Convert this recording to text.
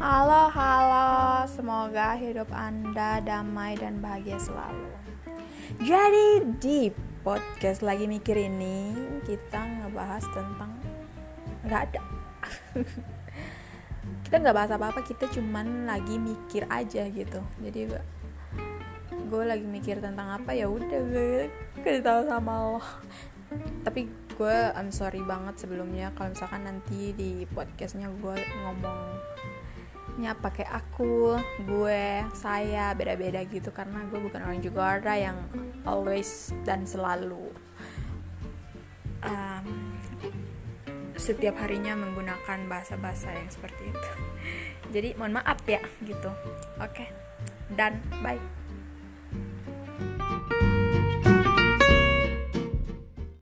Halo, halo, semoga hidup Anda damai dan bahagia selalu. Jadi, di podcast lagi mikir ini, kita ngebahas tentang nggak ada. kita nggak bahas apa-apa, kita cuman lagi mikir aja gitu. Jadi gue lagi mikir tentang apa ya udah gue kasih tahu sama lo. Tapi gue I'm sorry banget sebelumnya kalau misalkan nanti di podcastnya gue ngomong pakai aku, gue, saya beda-beda gitu karena gue bukan orang Jakarta yang always dan selalu um, setiap harinya menggunakan bahasa-bahasa yang seperti itu. Jadi mohon maaf ya gitu. Oke. Okay. Dan bye.